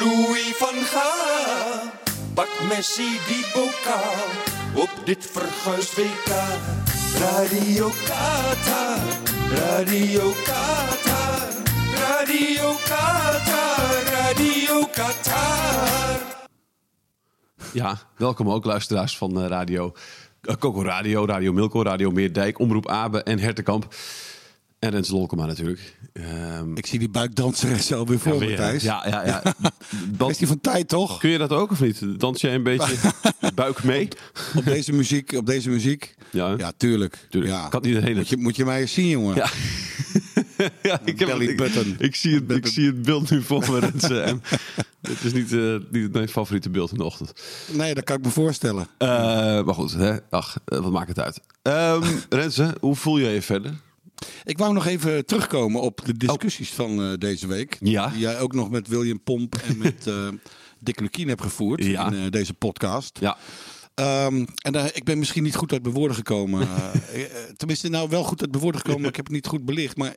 Louis van Gaal. Pak Messi die bokaal op dit verguisd WK. Radio Qatar, Radio Qatar, Radio Qatar, Radio Qatar. Ja, welkom ook luisteraars van eh, Radio uh, Coco Radio, Radio Milko, Radio Meerdijk, Omroep Abe en Hertenkamp. En Rens Lolkema natuurlijk. Ehm, Ik zie die buikdanseres voor me, weer, Thijs. Ja, ja, ja. Dat- Kwestie van tijd, toch? kun je dat ook of niet? Dans jij een beetje buik mee? Op deze muziek, op deze muziek. Ja, Ja, tuurlijk. Tuurlijk. Ja. Kan niet de hele- Moet je, moet je mij eens zien, jongen. Ja. ja, ik, heb Belly ik, button. ik, zie het, ik zie het beeld nu voor me. Rens, en het is niet, eh, niet mijn favoriete beeld in de ochtend. Nee, dat kan ik me voorstellen. Eh, maar goed, hè? Ach, eh, wat maakt het uit? Ehm Renze, hoe voel je je verder? Ik wou nog even terugkomen op de discussies van eh, deze week. Ja. Die jij ook nog met William Pomp en met eh Dick Lukien hebt gevoerd Ja. in eh, deze podcast. Ja, Ehm, en daar ik ben misschien niet goed uit mijn woorden gekomen. Tenminste, nou wel goed uit mijn woorden gekomen, maar ik heb het niet goed belicht. Maar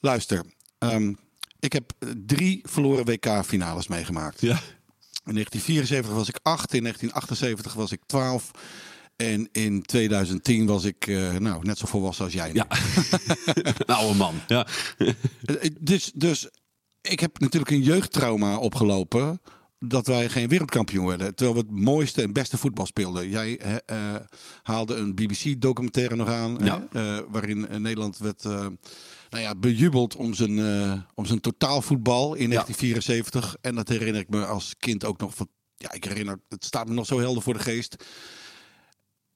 luister, ehm, ik heb drie verloren WK-finales meegemaakt. ja. In 1974 was ik 8, in 1978 was ik 12. En in 2010 was ik eh, nou, net zo volwassen als jij. nu. Ja. Een oude man. Ja. Eh, Dus, dus ik heb natuurlijk een jeugdtrauma opgelopen dat wij geen wereldkampioen werden. Terwijl we het mooiste en beste voetbal speelden. Jij eh, eh, haalde een BBC-documentaire nog aan, Ja. eh, waarin eh, Nederland werd eh, nou ja, bejubeld om zijn, eh, om zijn totaalvoetbal in 1974. En dat herinner ik me als kind ook nog van. Ja, ik herinner, het staat me nog zo helder voor de geest.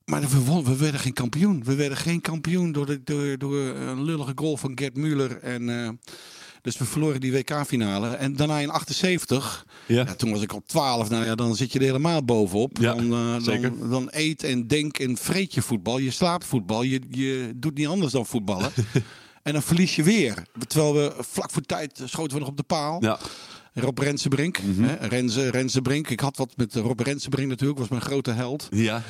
Maar we, we werden geen kampioen. We werden geen kampioen door, de, door, door een lullige goal van Gert Muller. En, eh, dus we verloren die WK-finale. En daarna in 78, Ja. ja, toen was ik al 12. Nou ja, dan zit je er helemaal bovenop. Ja, dan, eh, zeker. Dan, dan eet en denk en vreet je voetbal. Je slaapt voetbal. Je, je doet niet anders dan voetballen. en dan verlies je weer. Terwijl we vlak voor tijd schoten we nog op de paal. Ja. Rob Rensenbrink. Hè, Renze, Rensenbrink. Ik had wat met Rob Rensenbrink natuurlijk. Was mijn grote held. Ja.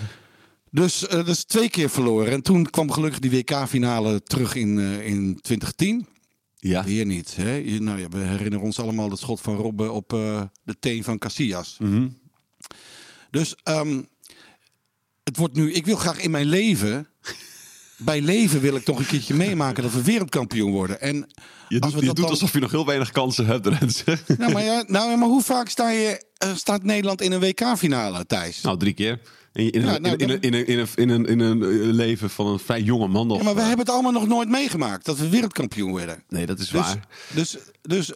Dus eh, dat is twee keer verloren. En toen kwam gelukkig die WK-finale terug in, eh, in 2010. Ja. Weer niet. Hè? Nou ja, we herinneren ons allemaal het schot van Robben op eh, de teen van Casillas. Mhm. Dus ehm, het wordt nu. Ik wil graag in mijn leven. Bij leven wil ik toch een keertje meemaken dat we wereldkampioen worden. En Je als doet, we je dat doet dan- alsof je nog heel weinig kansen hebt. Nou, maar, ja, nou, maar hoe vaak sta je, staat Nederland in een WK-finale, Thijs? nou, drie keer. In, een- eh, leven van een vrij jonge man nog. Ja, maar we eh, hebben het allemaal nog nooit meegemaakt dat we wereldkampioen werden. Nee, dat is Dus, waar. dus, dus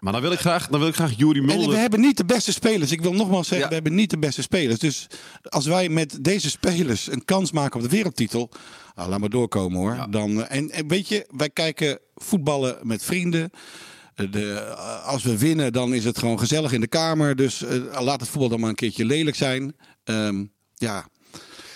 Maar dan wil ik graag, dan wil ik graag Juri En Mulder... we hebben niet de beste spelers. Ik wil nogmaals zeggen, Ja. we hebben niet de beste spelers. Dus als wij met deze spelers een kans maken op de wereldtitel. Nou, laat maar doorkomen hoor. Ja. Dan, eh, en, en weet je, wij kijken voetballen met vrienden. De, als we winnen, dan is het gewoon gezellig in de kamer. Dus laat het voetbal dan maar een keertje lelijk zijn. Ehm, ja.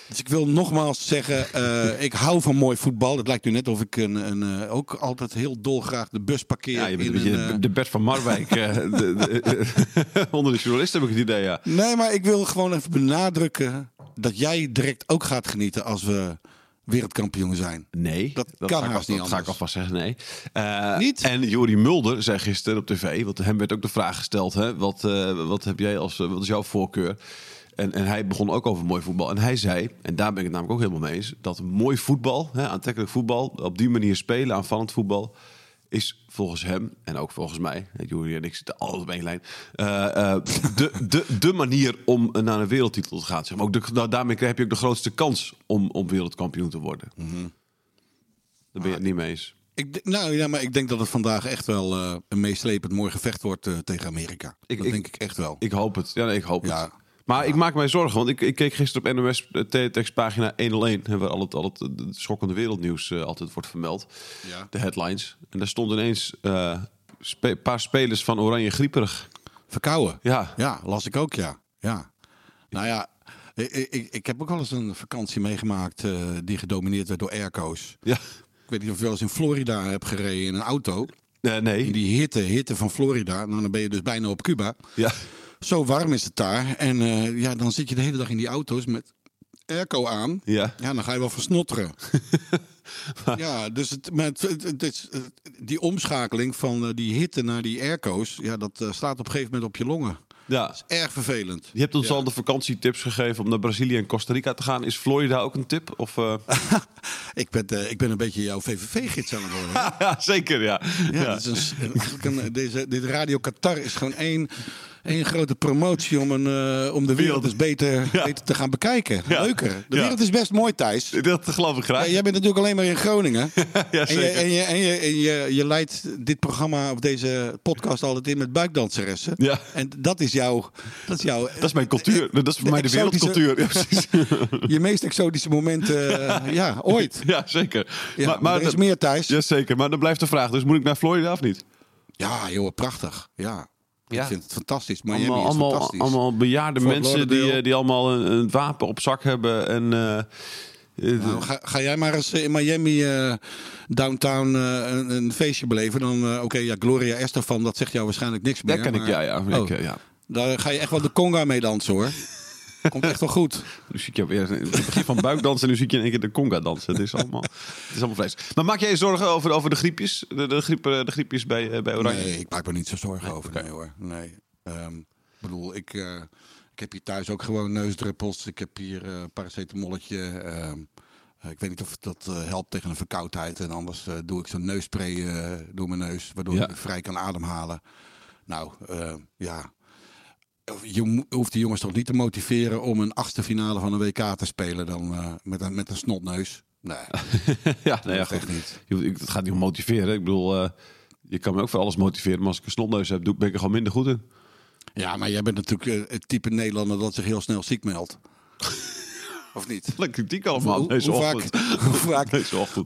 Dus ik wil nogmaals zeggen, eh, ik hou van mooi voetbal. Het lijkt nu net of ik een, een, eh, ook altijd heel dolgraag de bus parkeer. ja, je bent in een beetje een, eh, de Bert van Marwijk. de, de- onder de journalisten heb ik het idee, ja. Nee, maar ik wil gewoon even benadrukken dat jij direct ook gaat genieten als we wereldkampioen zijn. Nee, Dat kan haast niet dat ga ik alvast zeggen, nee. Niet? En Jori Mulder zei gisteren op tv, want hem werd ook de vraag gesteld: hè, wat, wat heb jij als, wat is jouw voorkeur? En, en hij begon ook over mooi voetbal. En hij zei, en daar ben ik het namelijk ook helemaal mee eens, dat mooi voetbal, hè, aantrekkelijk voetbal, op die manier spelen, aanvallend voetbal, is volgens hem, en ook volgens mij, Jori en ik zitten altijd op één lijn, eh, eh, de, de, de manier om naar een wereldtitel te gaan. Zeg maar. ook de, nou, daarmee heb je ook de grootste kans om, om wereldkampioen te worden. Daar ben je het niet mee eens. Ik, nou ja, maar ik denk dat het vandaag echt wel eh, een meeslepend mooi gevecht wordt tegen Amerika. Ik- dat ik- denk ik echt wel. Ik hoop het. Ja, nee, ik hoop Ja. het. Maar ik maak mij zorgen, want ik, ik keek gisteren op NOS Teletext pagina 101, hè, waar al het, al het, het schokkende wereldnieuws eh, altijd wordt vermeld. Ja. De headlines. En daar stond ineens eh, een paar spelers van Oranje grieperig. Verkouden. Ja. Ja, las ik ook, ja. ja. Nou ja, ik, ik, ik heb ook wel eens een vakantie meegemaakt eh, die gedomineerd werd door airco's. Ja. Ik weet niet of je wel eens in Florida hebt gereden in een auto. Eh, In nee. die hitte, hitte van Florida. Nou, dan ben je dus bijna op Cuba. Ja. Zo warm is het daar. En eh, ja, dan zit je de hele dag in die auto's met airco aan. Ja. Ja, dan ga je wel versnotteren. ja, dus het, maar het, is, eh, die omschakeling van eh, die hitte naar die airco's, ja, dat slaat op een gegeven moment op je longen. ja. Erg vervelend. Je hebt ons Ja. al de vakantietips gegeven om naar Brazilië en Costa Rica te gaan. Is Florida ook een tip? Of? Ik ben, ik ben een beetje jouw VVV-gids aan het worden. hè? ja, zeker, ja. Ja, ja. dit is een een- deze, dit Radio Qatar is gewoon één, één grote promotie om, een, eh, om de wereld eens beter, Ja. beter te gaan bekijken. Ja. Leuker. De wereld is best mooi, Thijs. Dat geloof ik graag. Ja, jij bent natuurlijk alleen maar in Groningen. Ja, En, je, zeker. en, je, en, je, en je, je leidt dit programma of deze podcast altijd in met buikdanseressen. Ja. En dat is jouw. Dat is, jouw, Dat is mijn cultuur. Dat is voor de mij de wereldcultuur. Ja, precies. je meest exotische momenten. eh, ja, ooit. ja, zeker. Ja, maar, er is meer, Thijs. Ja, zeker. Maar dan blijft de vraag. Dus moet ik naar Florida of niet? Ja, joh, prachtig. Ja. Ja. Ik vind het fantastisch. Miami allemaal, is allemaal, fantastisch. allemaal bejaarde Fort mensen die, Lauderdale. eh, die allemaal een, een wapen op zak hebben. En, eh, eh, Nou, ga, ga jij maar eens in Miami eh, downtown eh, een, een feestje beleven. Dan, eh, oké, ja, Gloria Estefan, dat zegt jou waarschijnlijk niks meer. daar ken ik, maar- ja. ja, Oh, ik, ja. Daar ga je echt wel de conga mee dansen, hoor. Komt echt wel goed. Nu zie ik jou weer het begin van buikdansen en nu zie ik je in één keer de conga dansen. Het is allemaal, het is allemaal vlees. Maar maak jij je zorgen over, over de griepjes? De, de, griep, eh, de griepjes bij, eh, bij Oranje? Nee, ik maak me niet zo zorgen over. Nee hoor. Nee. Ehm, ik bedoel, ik, eh, ik heb hier thuis ook gewoon neusdruppels. Ik heb hier eh, een paracetamolletje. Ehm, eh, ik weet niet of dat eh, helpt tegen een verkoudheid. En anders eh, doe ik zo'n neusspray eh, door mijn neus. Waardoor Ja. ik vrij kan ademhalen. Nou, eh, ja. Je hoeft die jongens toch niet te motiveren om een achtste finale van een WK te spelen dan eh, met, een, met een snotneus. Nee, ja, nee, dat echt niet. Het gaat niet om motiveren. Ik bedoel, eh, je kan me ook voor alles motiveren. Maar als ik een snotneus heb, doe, ben ik er gewoon minder goed in. Ja, maar jij bent natuurlijk eh, het type Nederlander dat zich heel snel ziek meldt. Of niet? Wat kritiek allemaal. Hoe, hoe vaak, hoe, vaak,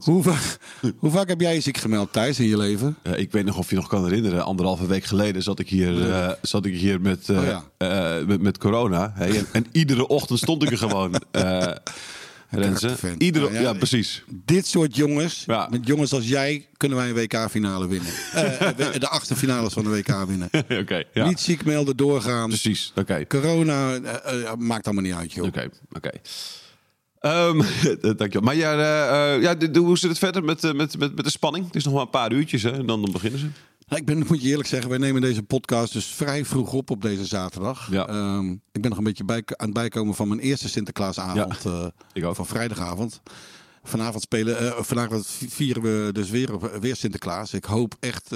hoe, vaak, hoe vaak heb jij je ziek gemeld thuis in je leven? Ik weet nog of je nog kan herinneren. Anderhalve week geleden zat ik hier, eh, zat ik hier met, eh, Oh ja. eh, met, met corona. En, en iedere ochtend stond ik er gewoon. Renze. Iedere, Nou ja, ja, precies. Dit soort jongens, Ja. met jongens als jij, kunnen wij een WK-finale winnen. De achtste finales van de WK winnen. Oké, ja. Niet ziek melden, doorgaan. Precies, oké. Corona maakt allemaal niet uit, joh. Oké, oké. Ehm, dankjewel. Maar ja, eh, eh, ja, hoe zit het verder met, eh, met, met, met de spanning? Het is nog maar een paar uurtjes hè, en dan, dan beginnen ze. Ik ben, moet je eerlijk zeggen, wij nemen deze podcast dus vrij vroeg op op deze zaterdag. Ja. Ehm, ik ben nog een beetje bij, aan het bijkomen van mijn eerste Sinterklaasavond Ik ook. van vrijdagavond. Vanavond spelen, eh, vanavond vieren we dus weer, weer Sinterklaas. Ik hoop echt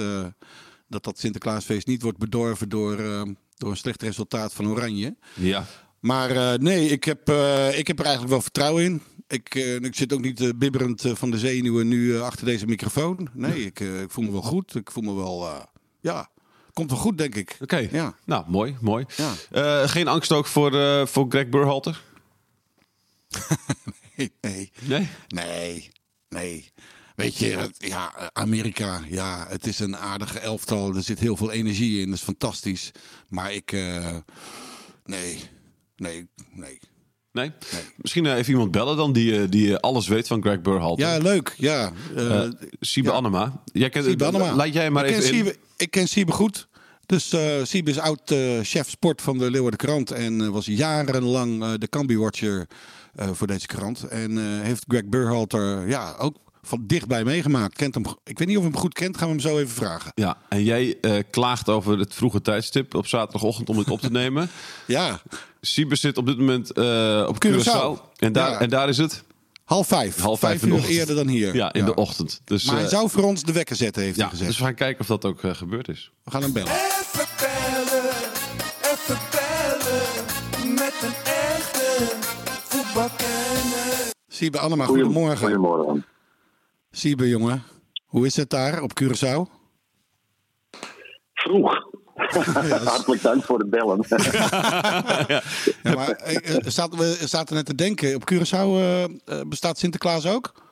dat dat Sinterklaasfeest niet wordt bedorven door, eh, door een slecht resultaat van Oranje. Ja. Maar eh, nee, ik heb, eh, ik heb er eigenlijk wel vertrouwen in. Ik, eh, ik zit ook niet bibberend van de zenuwen nu achter deze microfoon. Nee, ik, ik voel me wel goed. Ik voel me wel, ja, komt wel goed denk ik. Oké, Ja. nou mooi, mooi. Ja. Geen angst ook voor, voor Greg Burhalter? Nee, Nee? nee, nee. Weet je, ja, Amerika, ja, het is een aardige elftal. Er zit heel veel energie in, dat is fantastisch. Maar ik, eh, nee, nee, nee. Nee? Misschien eh, even iemand bellen dan die, eh, die eh, alles weet van Greg Burhalter. Ja, leuk, ja. Eh, Siebe ja. Annema. Jij kent, Siebe Annema. Leid jij maar ik even ken. Siebe, ik ken Siebe goed. Dus Siebe is oud chef sport van de Leeuwarden Krant. En was jarenlang de Cambi-watcher voor deze krant. En heeft Greg Burhalter ja, ook van dichtbij meegemaakt. Kent hem, ik weet niet of hij hem goed kent. Gaan we hem zo even vragen. Ja, en jij eh, klaagt over het vroege tijdstip op zaterdagochtend om dit op te nemen. Ja, Siebe zit op dit moment eh, op Curaçao. Curaçao. En, daar, Ja. en daar is het half vijf. half vijf, uur ochtend. eerder dan hier. Ja, in de ochtend. Dus, Maar hij eh, zou voor ons de wekker zetten, heeft ja, hij gezegd. dus we gaan kijken of dat ook gebeurd is. We gaan hem bellen. Even bellen, even bellen. Met een echte voetbalkenner. Siebe Annema, goedemorgen. Goedemorgen. Siebe, jongen. Hoe is het daar op Curaçao? Vroeg. Hartelijk dank voor het bellen. Ja, maar eh, eh, zaten we zaten net te denken, op Curaçao eh, bestaat Sinterklaas ook?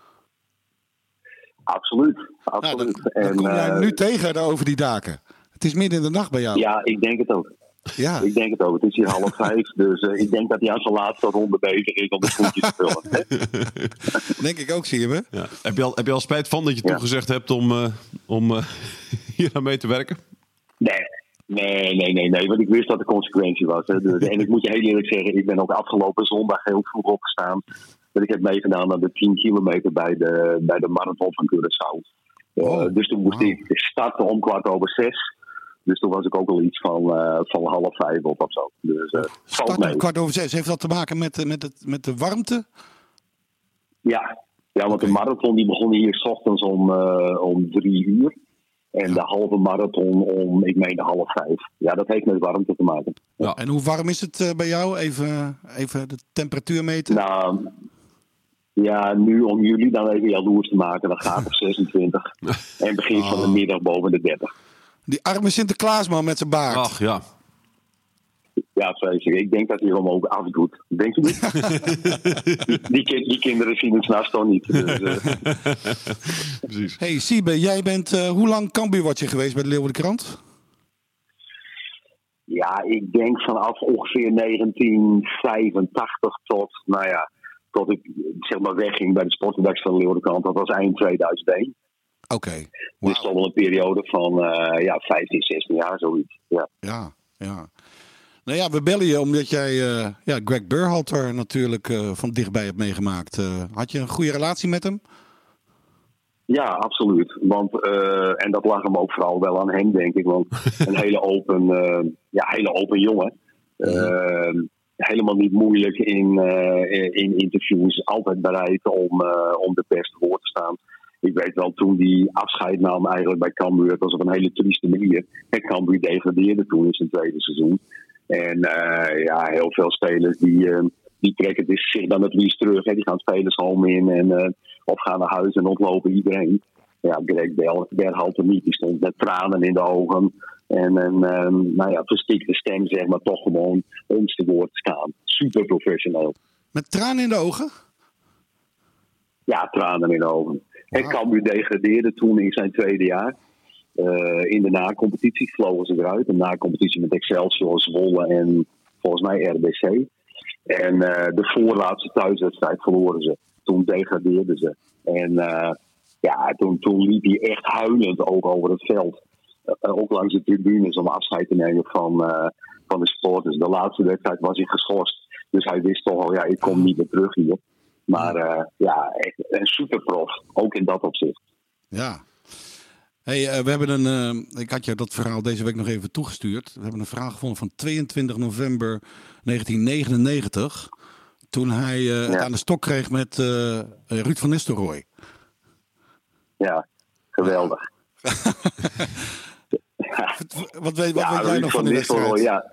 absoluut. Nou, absoluut. dan, dan kom jij nu tegen over die daken. Het is midden in de nacht bij jou. Ja, ik denk het ook. Ja, Ik denk het ook. Het is hier half vijf. Dus eh, ik denk dat hij aan zijn laatste ronde bezig is om de schoentjes te vullen. hè. denk ik ook, zie je me. Ja. Heb, je al, heb je al spijt van dat je Ja. toegezegd hebt om, eh, om eh, hier aan mee te werken? Nee. Nee, nee, nee, nee, want ik wist dat de consequentie was. Hè. Dus, en ik moet je heel eerlijk zeggen, ik ben ook afgelopen zondag heel vroeg opgestaan. Dat ik heb meegedaan aan de 10 kilometer bij de, bij de marathon van Curaçao. Eh, Oh, dus toen moest ik starten om kwart over zes. Dus toen was ik ook al iets van, eh, van half vijf op of zo. Dus eh valt mee. kwart over zes. Heeft dat te maken met, met, het, met de warmte? Ja, ja want de marathon die begon hier 's ochtends om, eh, om drie uur. En de halve marathon om, ik meen, half vijf. Ja, dat heeft met warmte te maken. Ja. En hoe warm is het eh, bij jou? Even, even de temperatuur meten. Nou, ja, nu om jullie dan even jaloers te maken, dan gaat het 26. En begin van de Oh. middag boven de 30. Die arme Sinterklaasman met zijn baard. Ach ja. Ja, vreselijk. Ik denk dat hij hem ook afdoet. Denk je niet? die, die, kin- die kinderen zien het s'nachts toch niet. Dus, eh, Precies. Hey Siebe, jij bent eh, hoe lang Cambuurwatcher geweest bij de Leeuwardenkrant? Ja, ik denk vanaf ongeveer 1985 tot, nou ja, tot ik zeg maar wegging bij de sportredactie van de Leeuwardenkant. Dat was eind 2001. Oké. Dus Wauw. toch wel een periode van eh, ja, 15, 16 jaar, zoiets. Ja. Ja, ja. Nou ja, we bellen je omdat jij eh, ja, Greg Berhalter natuurlijk eh, van dichtbij hebt meegemaakt. Had je een goede relatie met hem? Ja, absoluut. Want, en dat lag hem ook vooral wel aan hem, denk ik. Want een hele open, ja, hele open jongen. Helemaal niet moeilijk in, in interviews. Altijd bereid om, om de beste woord te staan. Ik weet wel, toen die afscheid nam eigenlijk bij Cambuur, het was op een hele trieste manier. En Cambuur degradeerde toen in zijn tweede seizoen. En eh, ja, heel veel spelers die, eh, die trekken dus zich dan het liefst terug. Hè. Die gaan spelershome in en, eh, of gaan naar huis en ontlopen iedereen. Ja, Greg Bel, Berhalter niet. Die stond met tranen in de ogen. En een ehm, nou ja, verstikte stem, zeg maar, toch gewoon ons te woord staan. Super professioneel. Met tranen in de ogen? Ja, tranen in de ogen. En. Cambuur degradeerde toen in zijn tweede jaar. Eh, in de na-competitie vlogen ze eruit. Een na-competitie met Excelsior, Zwolle en volgens mij RBC. En eh, de voorlaatste thuiswedstrijd verloren ze. Toen degradeerden ze. En eh, ja, toen, toen liep hij echt huilend ook over het veld. Ook langs de tribunes om afscheid te nemen van, van de sporters. De laatste wedstrijd was hij geschorst. Dus hij wist toch al, ja, ik kom niet meer terug hier. Maar eh, ja, een superprof. Ook in dat opzicht. Ja. Hey, eh, we hebben een. eh, ik had je dat verhaal deze week nog even toegestuurd. We hebben een verhaal gevonden van 22 november 1999. Toen hij het aan de stok kreeg met Ruud van Nistelrooy. Ja, geweldig. Wat weet, wat ja, weet jij nog van van Nistelrooy, ja.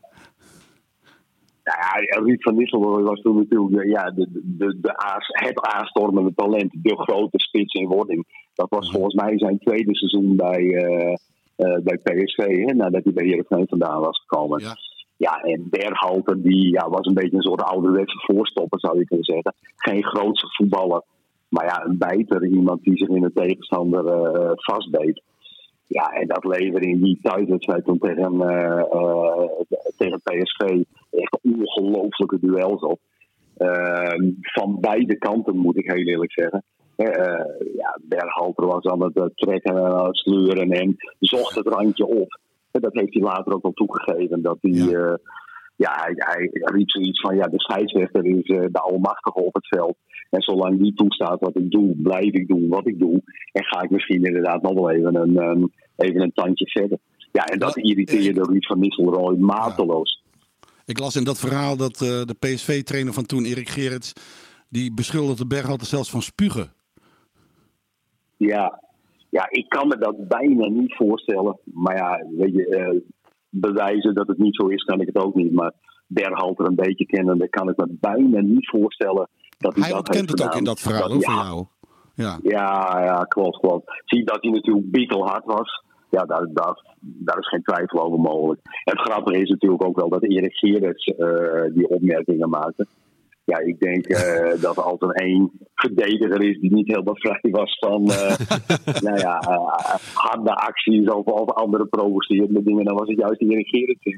Nou ja, Ruud van Nistelrooy was toen natuurlijk de, ja, de, de, de aas, het aanstormende talent. De grote spits in wording. Dat was volgens mij zijn tweede seizoen bij, eh, eh, bij PSV. Hè, nadat hij bij Heerenveen vandaan was gekomen. Ja. Ja, en Berhalter die, ja, was een beetje een soort ouderwetse voorstopper, zou je kunnen zeggen. Geen grootse voetballer. Maar ja, een bijter. Iemand die zich in de tegenstander eh vastbeet. Ja, en dat leverde in die thuiswedstrijd toen tegen, eh, eh, tegen PSV echt ongelooflijke duels op. Eh, van beide kanten moet ik heel eerlijk zeggen. Eh, ja, Berghalter was aan het trekken en aan het sleuren en zocht het randje op. En dat heeft hij later ook wel toegegeven. Dat hij, Ja. ja. ja, hij, hij riep zoiets van: ja, de scheidsrechter is de almachtige op het veld. En zolang die toestaat wat ik doe, blijf ik doen wat ik doe. En ga ik misschien inderdaad nog wel even een, ehm, even een tandje verder. Ja, en dat irriteerde Ruud van Nistelrooy mateloos. Ik las in dat verhaal dat eh, de PSV-trainer van toen, Erik Gerrits, die beschuldigde Berghalter zelfs van spugen. Ja. ja, ik kan me dat bijna niet voorstellen. Maar ja, weet je, eh, bewijzen dat het niet zo is, kan ik het ook niet. Maar Berhalter een beetje kennende, kan ik me bijna niet voorstellen dat hij, Hij ontkent het ook in dat verhaal Dat- hoor, ja, van jou. Ja. Ja, ja, klopt, klopt. Zie dat hij natuurlijk bikkelhard was. Ja, daar, daar, daar is geen twijfel over mogelijk. Het grappige is natuurlijk ook wel dat Erik Gerrits eh, die opmerkingen maakte. Ja, ik denk eh, dat als er één verdediger is die niet helemaal vrij was van eh, nou ja, harde acties of, of andere provocerende dingen, dan was het juist Erik Gerrits.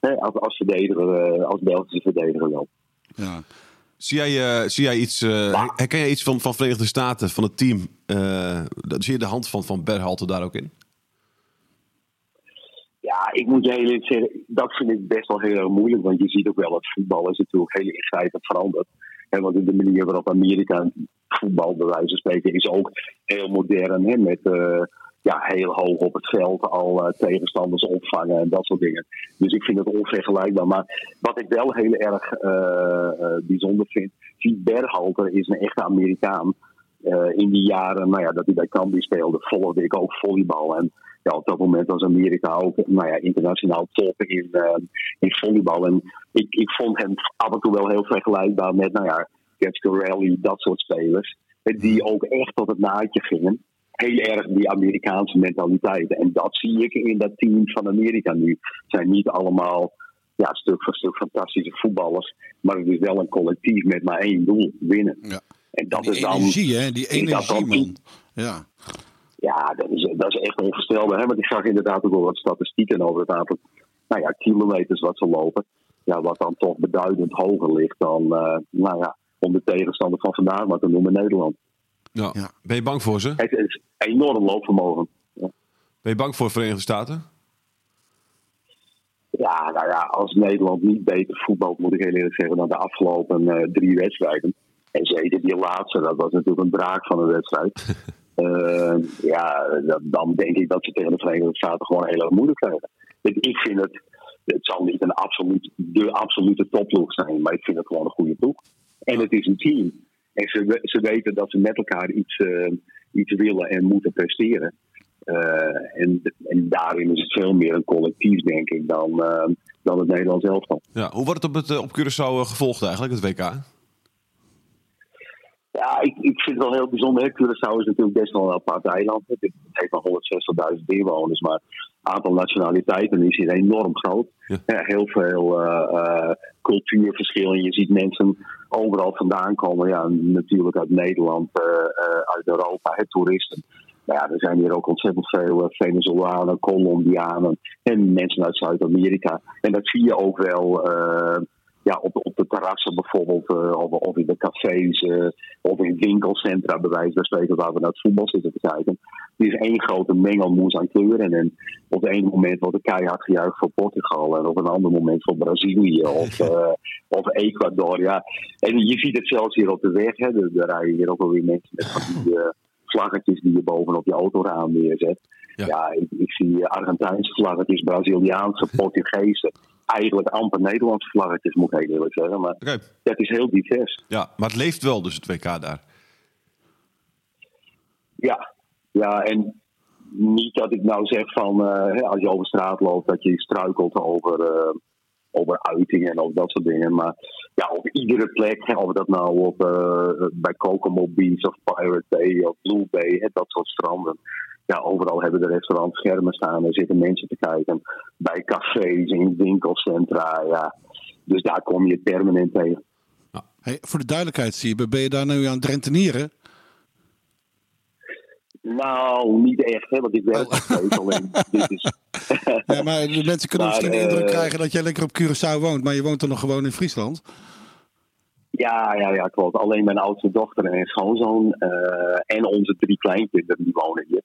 Hè, als, als verdediger, als Belgische verdediger wel. Ja. Zie jij, eh, zie jij iets, eh, herken jij iets van, van Verenigde Staten, van het team? Eh, zie je de hand van, van Berhalter daar ook in? Ja, ik moet je heel eerlijk zeggen, dat vind ik best wel heel erg moeilijk. Want je ziet ook wel dat voetbal is natuurlijk heel ingrijpend veranderd. En want de manier waarop Amerika voetbal, bij wijze van spreken, is ook heel modern. Hè, met ja, heel hoog op het veld al eh, tegenstanders opvangen en dat soort dingen. Dus ik vind het onvergelijkbaar. Maar wat ik wel heel erg eh, eh, bijzonder vind, die Berhalter is een echte Amerikaan. In die jaren nou ja, dat hij bij Cambuur speelde, volgde ik ook volleybal. En ja, op dat moment was Amerika ook nou ja, internationaal top in, in volleybal. En ik, ik vond hem af en toe wel heel vergelijkbaar met nou ja, Gatsby Rally, dat soort spelers. Die ook echt tot het naadje gingen. Heel erg die Amerikaanse mentaliteit. En dat zie ik in dat team van Amerika nu. Het zijn niet allemaal ja, stuk voor stuk fantastische voetballers. Maar het is wel een collectief met maar één doel: winnen. Ja. En dat Die is dan. energie, hè? Die energie, man. Ja. Ja, dat is, dat is echt onvoorstelbaar. Hè? Want ik zag inderdaad ook wel wat statistieken over het aantal nou ja, kilometers wat ze lopen. Ja, wat dan toch beduidend hoger ligt dan eh, nou ja, om de tegenstander van vandaag maar te noemen Nederland. Ja. Ja. Ben je bang voor ze? Het is enorm loopvermogen. Ja. Ben je bang voor de Verenigde Staten? Ja, nou ja, als Nederland niet beter voetbalt, moet ik heel eerlijk zeggen, dan de afgelopen eh, drie wedstrijden. En zeker die laatste, dat was natuurlijk een draak van een wedstrijd. Eh, ja, dat- dan denk ik dat ze tegen de Verenigde Staten gewoon heel erg moeilijk krijgen. Ik, ik vind het, het zal niet een absoluut, de absolute topploeg zijn, maar ik vind het gewoon een goede ploeg. En het is een team. En ze, ze weten dat ze met elkaar iets, eh, iets willen en moeten presteren. Eh, en, en daarin is het veel meer een collectief, denk ik, dan, eh, dan het Nederlands elftal. Ja. Hoe wordt het op, het, op Curaçao gevolgd eigenlijk, het WK? Ja, ik, ik vind het wel heel bijzonder. Curaçao is natuurlijk best wel een apart eiland. Het heeft maar 160.000 inwoners, maar aantal nationaliteiten is hier enorm groot. Ja. Heel veel eh, eh, cultuurverschillen. Je ziet mensen overal vandaan komen. Ja, natuurlijk uit Nederland, eh, uit Europa, het toeristen. Maar ja, er zijn hier ook ontzettend veel Venezolanen, Colombianen en mensen uit Zuid-Amerika. En dat zie je ook wel ja, op, op de terrassen bijvoorbeeld, of, of in de cafés, of in winkelcentra, bij wijze van spreken, waar we naar het voetbal zitten te kijken. Er is één grote mengelmoes aan kleuren. En op het ene moment wordt er keihard gejuicht voor Portugal, en op een ander moment voor Brazilië of, eh, of Ecuador. Ja. En je ziet het zelfs hier op de weg. Hè. Er, er rijden hier ook wel weer mensen met van die eh, vlaggetjes die je bovenop je autoraam neerzet. Ja. Ja, ik, ik zie Argentijnse vlaggetjes, Braziliaanse, Portugese. Eigenlijk amper Nederlandse vlaggetjes, moet ik heel eerlijk zeggen. Maar dat is heel divers. Ja, maar het leeft wel dus het WK daar. Ja, ja en niet dat ik nou zeg van eh, als je over straat loopt dat je struikelt over, eh, over uitingen en over dat soort dingen. Maar ja, op iedere plek, of dat nou op, eh, bij Kokomo Beach of Pirate Bay of Blue Bay, hè, dat soort stranden. Ja, overal hebben de restaurants schermen staan en zitten mensen te kijken. Bij cafés, in winkelcentra, ja. Dus daar kom je permanent tegen. Hey, voor de duidelijkheid, Siebe, ben je daar nu aan het rentenieren? Nou, niet echt, hè, want ik werk nog steeds. Alleen dit is Ja, maar de mensen kunnen Maar, misschien de eh, indruk krijgen dat jij lekker op Curaçao woont, maar je woont er nog gewoon in Friesland. Ja, ja, ja, klopt. Alleen mijn oudste dochter en schoonzoon eh, en onze drie kleinkinderen die wonen hier.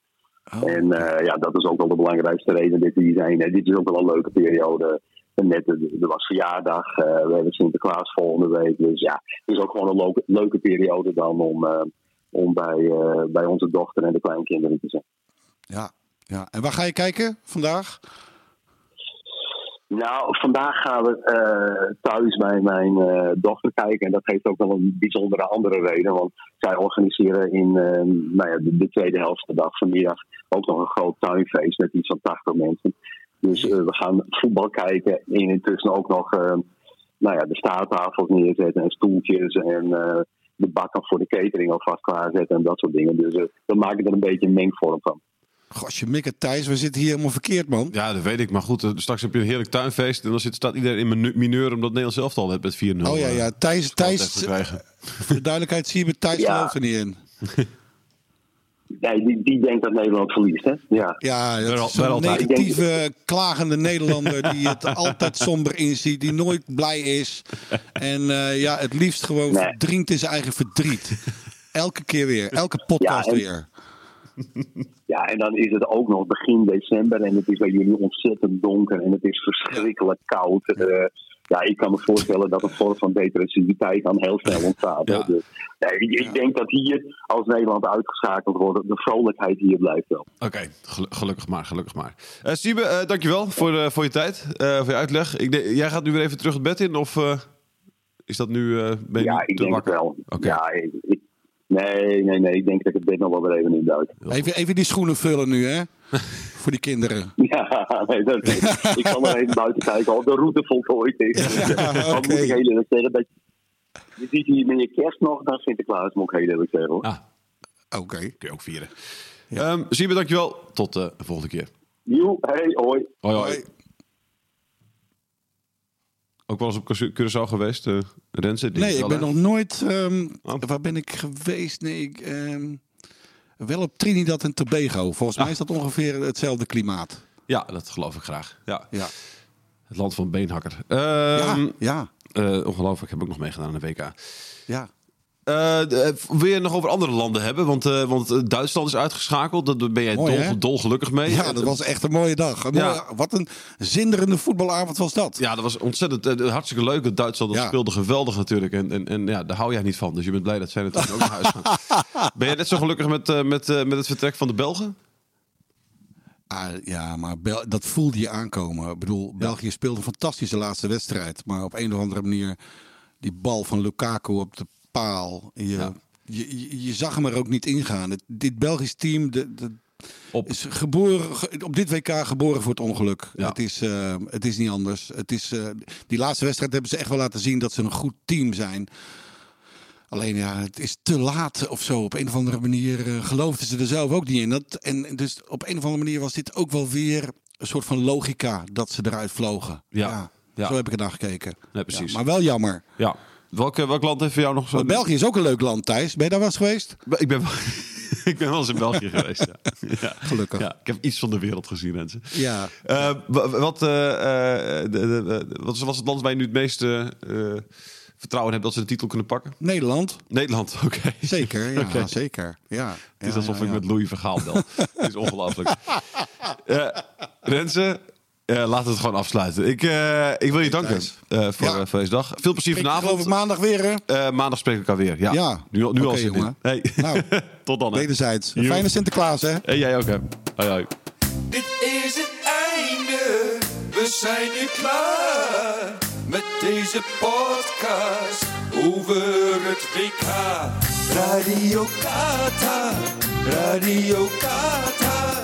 Oh. En eh, ja, dat is ook wel de belangrijkste reden dat hier zijn. Dit is ook wel een leuke periode. Net, eh, er was verjaardag, eh, we hebben Sinterklaas volgende week. Dus ja, het is ook gewoon een leuke, leuke periode dan om, eh, om bij, eh, bij onze dochter en de kleinkinderen te zijn. Ja, ja. En waar ga je kijken vandaag? Nou, vandaag gaan we eh, thuis bij mijn eh, dochter kijken. En dat heeft ook wel een bijzondere andere reden. Want zij organiseren in nou ja, de, de tweede helft van de dag vanmiddag ook nog een groot tuinfeest met iets van 80 mensen. Dus we gaan voetbal kijken en intussen ook nog nou ja, de staattafels neerzetten en stoeltjes en de bakken voor de catering alvast klaarzetten en dat soort dingen. Dus eh, we maken er een beetje een mengvorm van. Gosje, Mikke Thijs, we zitten hier helemaal verkeerd, man. Ja, dat weet ik. Maar goed, eh, straks heb je een heerlijk tuinfeest. En dan zit, staat iedereen in mineur omdat Nederland zelf al met 4-0. Oh ja, eh, ja. Thijs, heeft Thijs te krijgen. voor de duidelijkheid, Siebe, Thijs Ja. gelooft er niet in. Nee, die, die denkt dat Nederland verliest, hè? Ja. Ja, dat Wel- is altijd. negatieve, klagende Nederlander die het altijd somber inziet, die nooit blij is. En eh, ja, het liefst gewoon Nee. verdrinkt in zijn eigen verdriet. Elke keer weer, elke podcast Ja, en- weer. ja, en dan is het ook nog begin december en het is bij jullie ontzettend donker en het is verschrikkelijk koud. Eh, ja, ik kan me voorstellen dat een vorm van depressiviteit dan heel snel ontstaat. Ja. Dus, nee, ik, ik denk dat hier, als Nederland uitgeschakeld wordt, de vrolijkheid hier blijft wel. Oké, gelu- gelukkig maar, gelukkig maar. Eh Siebe, eh, dankjewel voor, voor je tijd, eh, voor je uitleg. Ik jij gaat nu weer even terug het bed in, of eh, is dat nu, eh ben je Ja, nu ik te denk het wakker? wel. Ja, ik, ik- nee, nee, nee. Ik denk dat ik het bed nog wel weer even induik. Even, even die schoenen vullen nu, hè? Voor die kinderen. Ja, nee, dat, ik zal nog even buiten kijken of de route voltooid is. Ja, moet ik heel eerlijk zeggen dat je ziet hier met je kerst nog naar Sinterklaas, moet ik heel eerlijk zeggen. Hoor. Ah, Oké. kun je ook vieren. Ehm Siebe, dankjewel. Tot eh, de volgende keer. Joe, hey, hoi. Hoi. Ook wel eens op Curaçao- geweest, eh Renze? Nee, ik ben nog nooit. ehm, Oh. Waar ben ik geweest? Nee, ik, ehm, wel op Trinidad en Tobago. Volgens mij is dat ongeveer hetzelfde klimaat. Ja, dat geloof ik graag. Ja. Ja, Het land van Beenhakker. ja, Ehm ja. eh, ongelooflijk, heb ik ook nog meegedaan aan de WK. ja. Eh, eh, wil je het nog over andere landen hebben? Want, eh, want Duitsland is uitgeschakeld. Daar ben jij Mooi, dol, dolgelukkig mee. Ja, dat was echt een mooie dag. Een Ja. mooie- wat een zinderende voetbalavond was dat. Ja, dat was ontzettend hartstikke leuk. Dat Duitsland dat Ja. speelde geweldig natuurlijk. En, en, en ja, daar hou jij niet van. Dus je bent blij dat zij natuurlijk ook naar huis gaan. Ben jij net zo gelukkig met, met, met het vertrek van de Belgen? Ah, ja, maar Bel- dat voelde je aankomen. Ik bedoel, België speelde een fantastische laatste wedstrijd. Maar op een of andere manier, die bal van Lukaku op de paal. Je, Ja. je, je, je zag hem er ook niet ingaan. Het, dit Belgisch team de, de, Op. is geboren, ge- op dit WK geboren voor het ongeluk. Ja. Het, is, eh, het is niet anders. Het is, eh, die laatste wedstrijd hebben ze echt wel laten zien dat ze een goed team zijn. Alleen ja, het is te laat of zo. Op een of andere manier eh, geloofden ze er zelf ook niet in. Dat, en dus op een of andere manier was dit ook wel weer een soort van logica dat ze eruit vlogen. Ja. Ja. Zo heb ik er naar gekeken. Precies. Ja, maar wel jammer. Ja. Welk, eh, welk land heeft voor jou nog zo... België is ook een leuk land, Thijs. Ben je daar wel eens geweest? Ik ben, wel- ik ben wel eens in België geweest. Ja. Ja. Gelukkig. Ja, ik heb iets van de wereld gezien, mensen. Ja. Eh, wa- wat, eh, eh, de- de- de- wat was het land waar je nu het meeste vertrouwen hebt dat ze de titel kunnen pakken? Nederland? Nederland, oké. Zeker, ja, zeker. Ja. Het is alsof ik met Louis Vergaal bel. Het is ongelooflijk. Eh Eh, laten we het gewoon afsluiten. Ik, eh, ik wil je danken eh, voor, Ja. voor deze dag. Veel plezier Ik geloof ik vanavond. maandag weer, hè? Eh, maandag spreken we elkaar weer. Ja, Ja. nu, al- nu al Oké, zin in. jongen. Hey. Nou, Tot dan. hè. wederzijds. Een fijne Sinterklaas, hè? En jij ook, hè. Hoi, hoi. Dit is het einde, we zijn nu klaar met deze podcast over het WK. Radio Qatar, Radio Qatar,